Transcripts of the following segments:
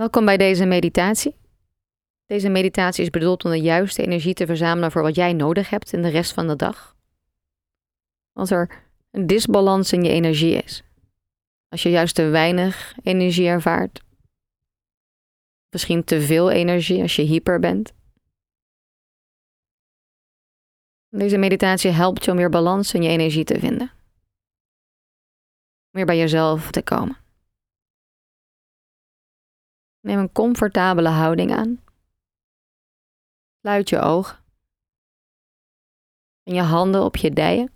Welkom bij deze meditatie. Deze meditatie is bedoeld om de juiste energie te verzamelen voor wat jij nodig hebt in de rest van de dag. Als er een disbalans in je energie is, als je juist te weinig energie ervaart, misschien te veel energie als je hyper bent. Deze meditatie helpt je om weer balans in je energie te vinden. Meer bij jezelf te komen. Neem een comfortabele houding aan. Sluit je ogen. En je handen op je dijen.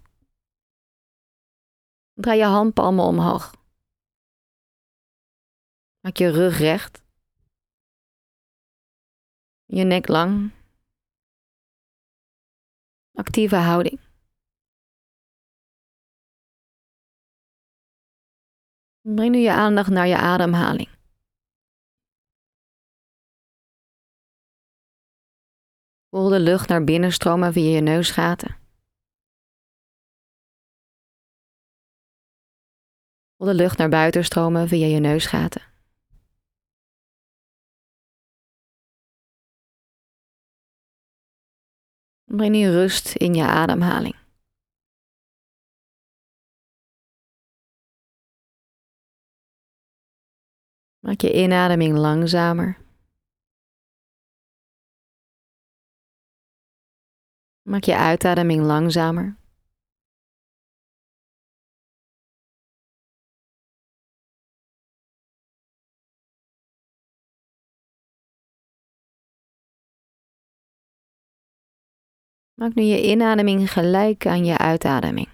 Draai je handpalmen omhoog. Maak je rug recht. Je nek lang. Actieve houding. Breng nu je aandacht naar je ademhaling. Voel de lucht naar binnen stromen via je neusgaten. Voel de lucht naar buiten stromen via je neusgaten. Breng nu rust in je ademhaling. Maak je inademing langzamer. Maak je uitademing langzamer. Maak nu je inademing gelijk aan je uitademing.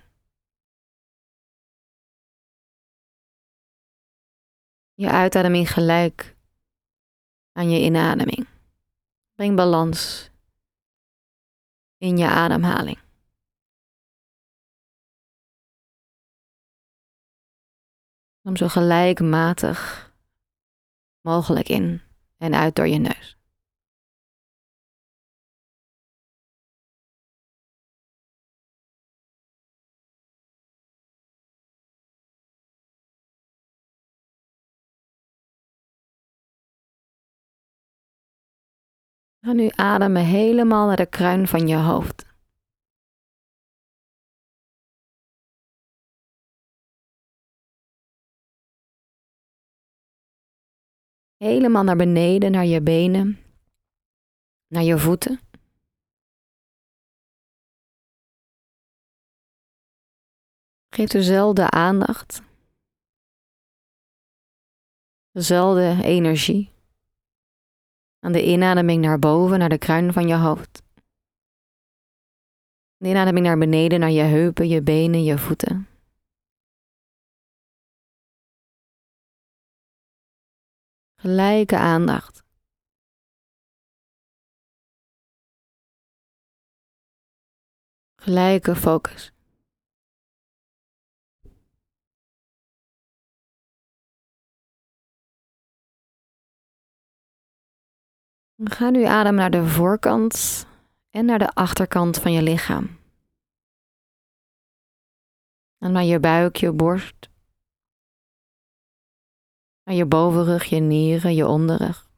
Je uitademing gelijk aan je inademing. Breng balans in je ademhaling. Kom zo gelijkmatig mogelijk in en uit door je neus. Ga nu ademen helemaal naar de kruin van je hoofd. Helemaal naar beneden, naar je benen, naar je voeten. Geef dezelfde aandacht, dezelfde energie. Aan de inademing naar boven, naar de kruin van je hoofd. De inademing naar beneden, naar je heupen, je benen, je voeten. Gelijke aandacht. Gelijke focus. Ga nu adem naar de voorkant en naar de achterkant van je lichaam. En naar je buik, je borst. Naar je bovenrug, je nieren, je onderrug.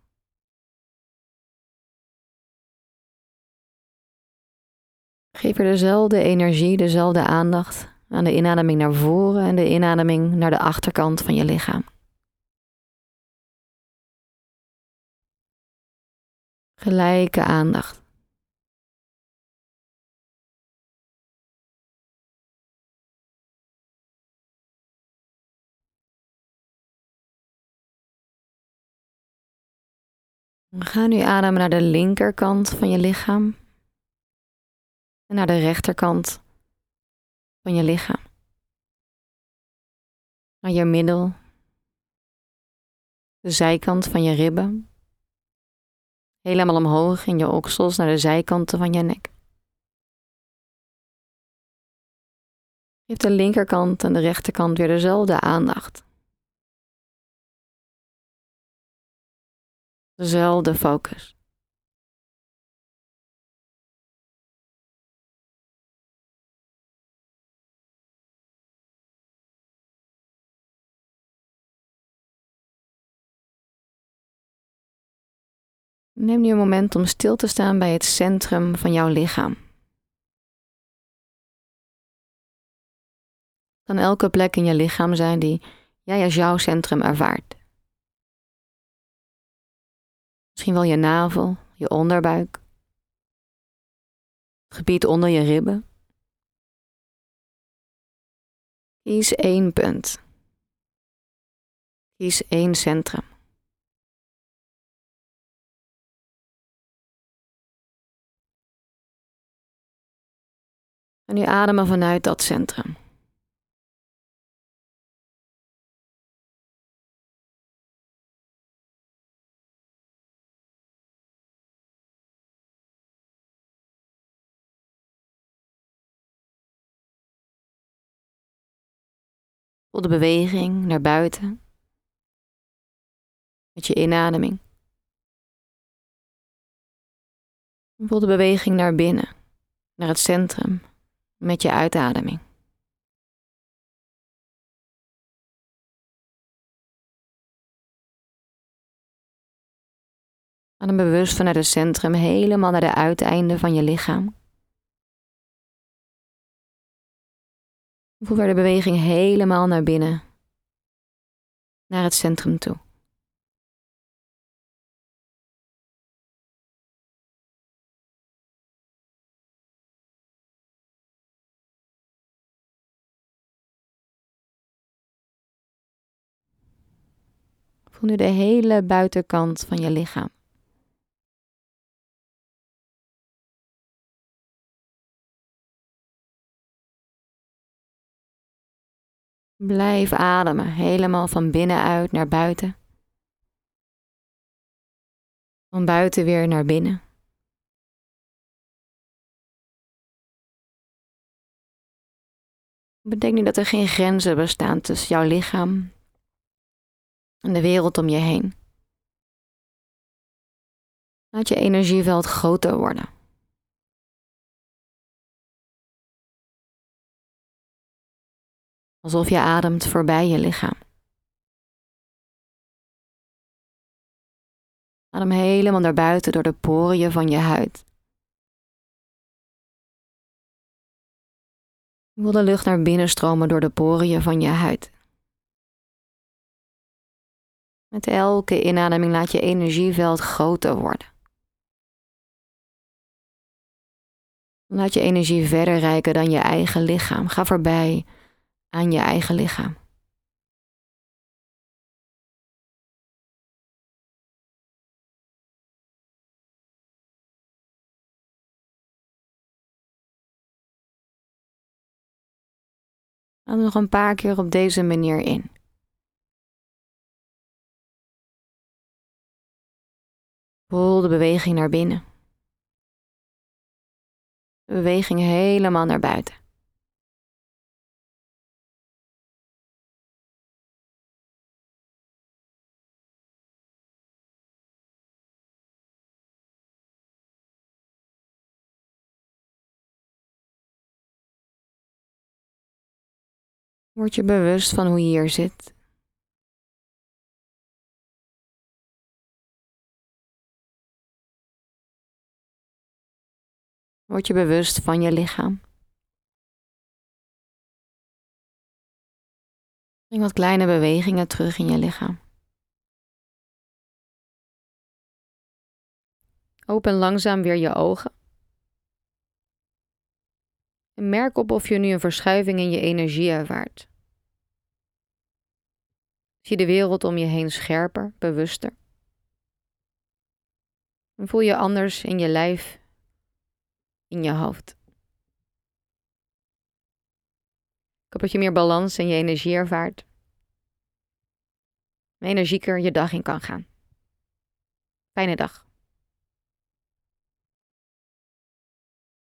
Geef er dezelfde energie, dezelfde aandacht aan de inademing naar voren en de inademing naar de achterkant van je lichaam. Gelijke aandacht. Ga nu ademen naar de linkerkant van je lichaam en naar de rechterkant van je lichaam. Naar je middel, de zijkant van je ribben Helemaal omhoog in je oksels naar de zijkanten van je nek. Geef de linkerkant en de rechterkant weer dezelfde aandacht. Dezelfde focus. Neem nu een moment om stil te staan bij het centrum van jouw lichaam. Kan elke plek in je lichaam zijn die jij als jouw centrum ervaart. Misschien wel je navel, je onderbuik, het gebied onder je ribben. Kies één punt. Kies één centrum. En nu ademen vanuit dat centrum. Voel de beweging naar buiten. Met je inademing. Voel de beweging naar binnen, naar het centrum, met je uitademing. Adem bewust vanuit het centrum helemaal naar de uiteinden van je lichaam. Voel weer de beweging helemaal naar binnen, naar het centrum toe. Nu de hele buitenkant van je lichaam. Blijf ademen, helemaal van binnenuit naar buiten. Van buiten weer naar binnen. Bedenk nu dat er geen grenzen bestaan tussen jouw lichaam en de wereld om je heen. Laat je energieveld groter worden. alsof je ademt voorbij je lichaam. Adem helemaal naar buiten door de poriën van je huid. Voel de lucht naar binnen stromen door de poriën van je huid. Met elke inademing laat je energieveld groter worden. Laat je energie verder reiken dan je eigen lichaam. Ga voorbij aan je eigen lichaam. Laat nog een paar keer op deze manier in. Voel de beweging naar binnen. De beweging helemaal naar buiten. Word je bewust van hoe je hier zit. Word je bewust van je lichaam. Breng wat kleine bewegingen terug in je lichaam. Open langzaam weer je ogen. En merk op of je nu een verschuiving in je energie ervaart. Zie de wereld om je heen scherper, bewuster. En voel je anders in je lijf, in je hoofd. Ik hoop dat je meer balans in je energie ervaart. En energieker je dag in kan gaan. Fijne dag.